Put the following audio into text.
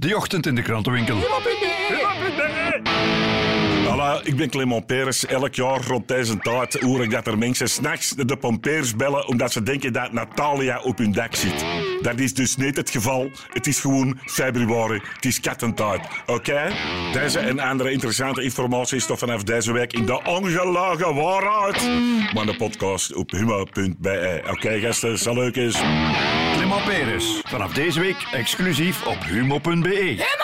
De ochtend in de krantenwinkel. Voilà, ik ben Clement Peres. Elk jaar rond deze tijd hoor ik dat er mensen s'nachts de pompeers bellen omdat ze denken dat Natalia op hun dak zit. Dat is dus niet het geval. Het is gewoon februari. Het is kattentijd. Oké? Deze en andere interessante informatie is toch vanaf deze week in de ongelogen waarheid. Maar de podcast op humo.be. Oké, gasten, zo leuk is. Vanaf deze week exclusief op humo.be.